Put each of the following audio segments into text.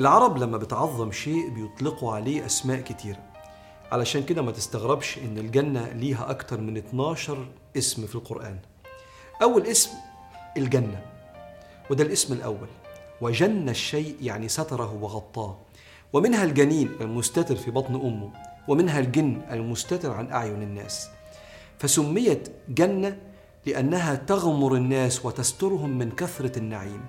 العرب لما بتعظم شيء بيطلقوا عليه أسماء كتيرة علشان كده ما تستغربش إن الجنة ليها أكتر من 12 اسم في القرآن. أول اسم الجنة وده الاسم الأول. وجن الشيء يعني ستره وغطاه. ومنها الجنين المستتر في بطن أمه ومنها الجن المستتر عن أعين الناس. فسميت جنة لأنها تغمر الناس وتسترهم من كثرة النعيم.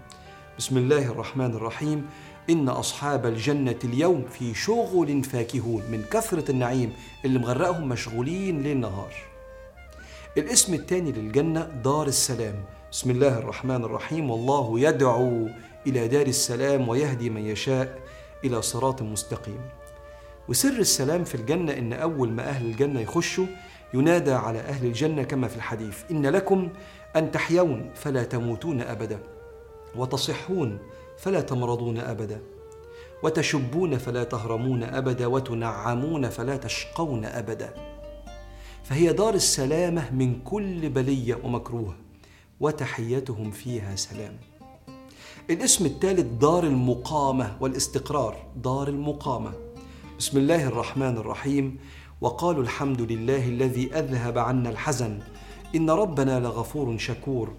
بسم الله الرحمن الرحيم. إن أصحاب الجنة اليوم في شغل فاكهون من كثرة النعيم اللي مغرقهم مشغولين ليل نهار الاسم الثاني للجنة دار السلام. بسم الله الرحمن الرحيم. والله يدعو إلى دار السلام ويهدي من يشاء إلى صراط مستقيم. وسر السلام في الجنة إن أول ما أهل الجنة يخشوا ينادى على أهل الجنة كما في الحديث. إن لكم أن تحيون فلا تموتون أبدا. وتصحون فلا تمرضون أبدا. وتشبون فلا تهرمون أبدا. وتنعمون فلا تشقون أبدا. فهي دار السلامة من كل بلية ومكروه. وتحيتهم فيها سلام. الاسم الثالث دار المقامة والاستقرار. دار المقامة. بسم الله الرحمن الرحيم. وقالوا الحمد لله الذي أذهب عنا الحزن. إن ربنا لغفور شكور.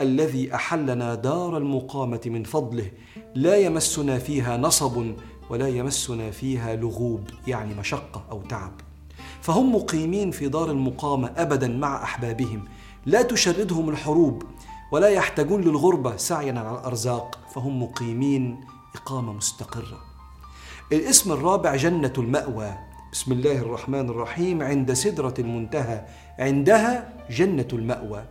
الذي أحلنا دار المقامة من فضله. لا يمسنا فيها نصب ولا يمسنا فيها لغوب يعني مشقة أو تعب. فهم مقيمين في دار المقامة أبدا مع أحبابهم. لا تشردهم الحروب ولا يحتاجون للغربة سعيا على الأرزاق. فهم مقيمين إقامة مستقرة. الاسم الرابع جنة المأوى. بسم الله الرحمن الرحيم. عند سدرة المنتهى. عندها جنة المأوى.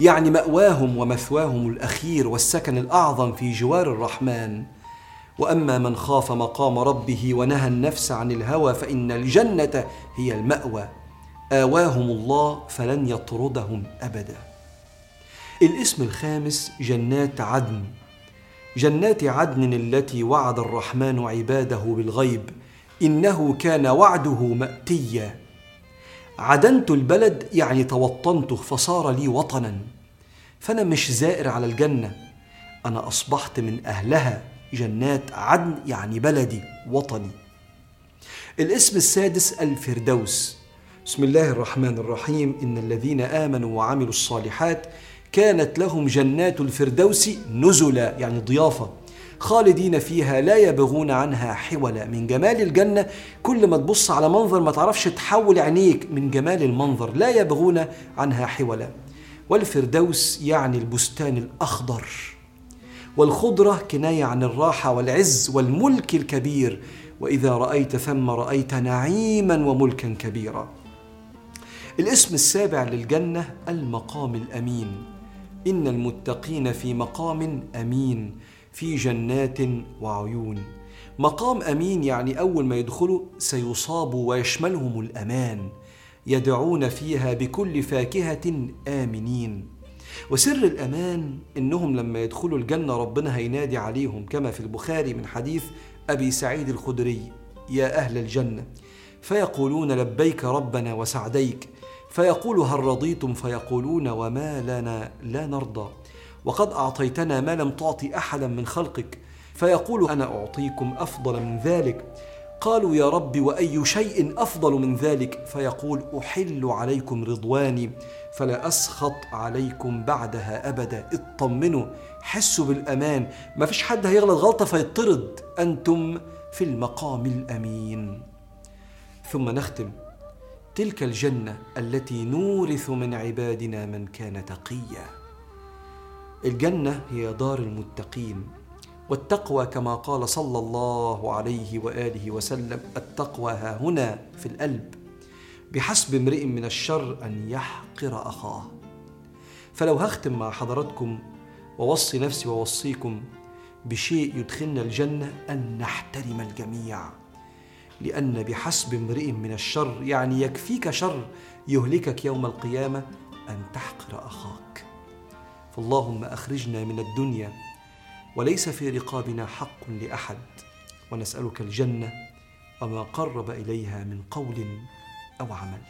يعني مأواهم ومثواهم الأخير والسكن الأعظم في جوار الرحمن. وأما من خاف مقام ربه ونهى النفس عن الهوى فإن الجنة هي المأوى. آواهم الله فلن يطردهم أبدا. الاسم الخامس جنات عدن. جنات عدن التي وعد الرحمن عباده بالغيب. إنه كان وعده مأتيا. عدنت البلد يعني توطنته فصار لي وطنا. فأنا مش زائر على الجنة. أنا أصبحت من أهلها جنات عدن يعني بلدي وطني. الاسم السادس الفردوس. بسم الله الرحمن الرحيم. إن الذين آمنوا وعملوا الصالحات كانت لهم جنات الفردوس نزلا يعني ضيافة. خالدين فيها لا يبغون عنها حولا. من جمال الجنة كل ما تبص على منظر ما تعرفش تحول عينيك. من جمال المنظر لا يبغون عنها حولا. والفردوس يعني البستان الأخضر. والخضرة كناية عن الراحة والعز والملك الكبير. وإذا رأيت ثم رأيت نعيما وملكا كبيرا. الاسم السابع للجنة المقام الأمين. إن المتقين في مقام أمين. في جنات وعيون. مقام أمين يعني أول ما يدخلوا سيصابوا ويشملهم الأمان يدعون فيها بكل فاكهة آمنين. وسر الأمان إنهم لما يدخلوا الجنة ربنا هينادي عليهم كما في البخاري من حديث أبي سعيد الخدري يا أهل الجنة فيقولون لبيك ربنا وسعديك فيقول هل رضيتم؟ فيقولون وما لنا لا نرضى. وقد أعطيتنا ما لم تعطي أحدا من خلقك. فيقول أنا أعطيكم أفضل من ذلك. قالوا يا رب وأي شيء أفضل من ذلك؟ فيقول أحل عليكم رضواني فلا أسخط عليكم بعدها أبدا. اطمنوا حسوا بالأمان. ما فيش حد هيغلط غلطة فيطرد. أنتم في المقام الأمين. ثم نختم. تلك الجنة التي نورث من عبادنا من كان تقيا. الجنة هي دار المتقين والتقوى كما قال صلى الله عليه وآله وسلم التقوى ها هنا في القلب بحسب امرئ من الشر أن يحقر أخاه. فلو هختم مع حضراتكم ووصي نفسي ووصيكم بشيء يدخلنا الجنة أن نحترم الجميع لأن بحسب امرئ من الشر يعني يكفيك شر يهلكك يوم القيامة أن تحقر أخاك. فاللهم أخرجنا من الدنيا وليس في رقابنا حق لأحد ونسألك الجنة وما قرب إليها من قول أو عمل.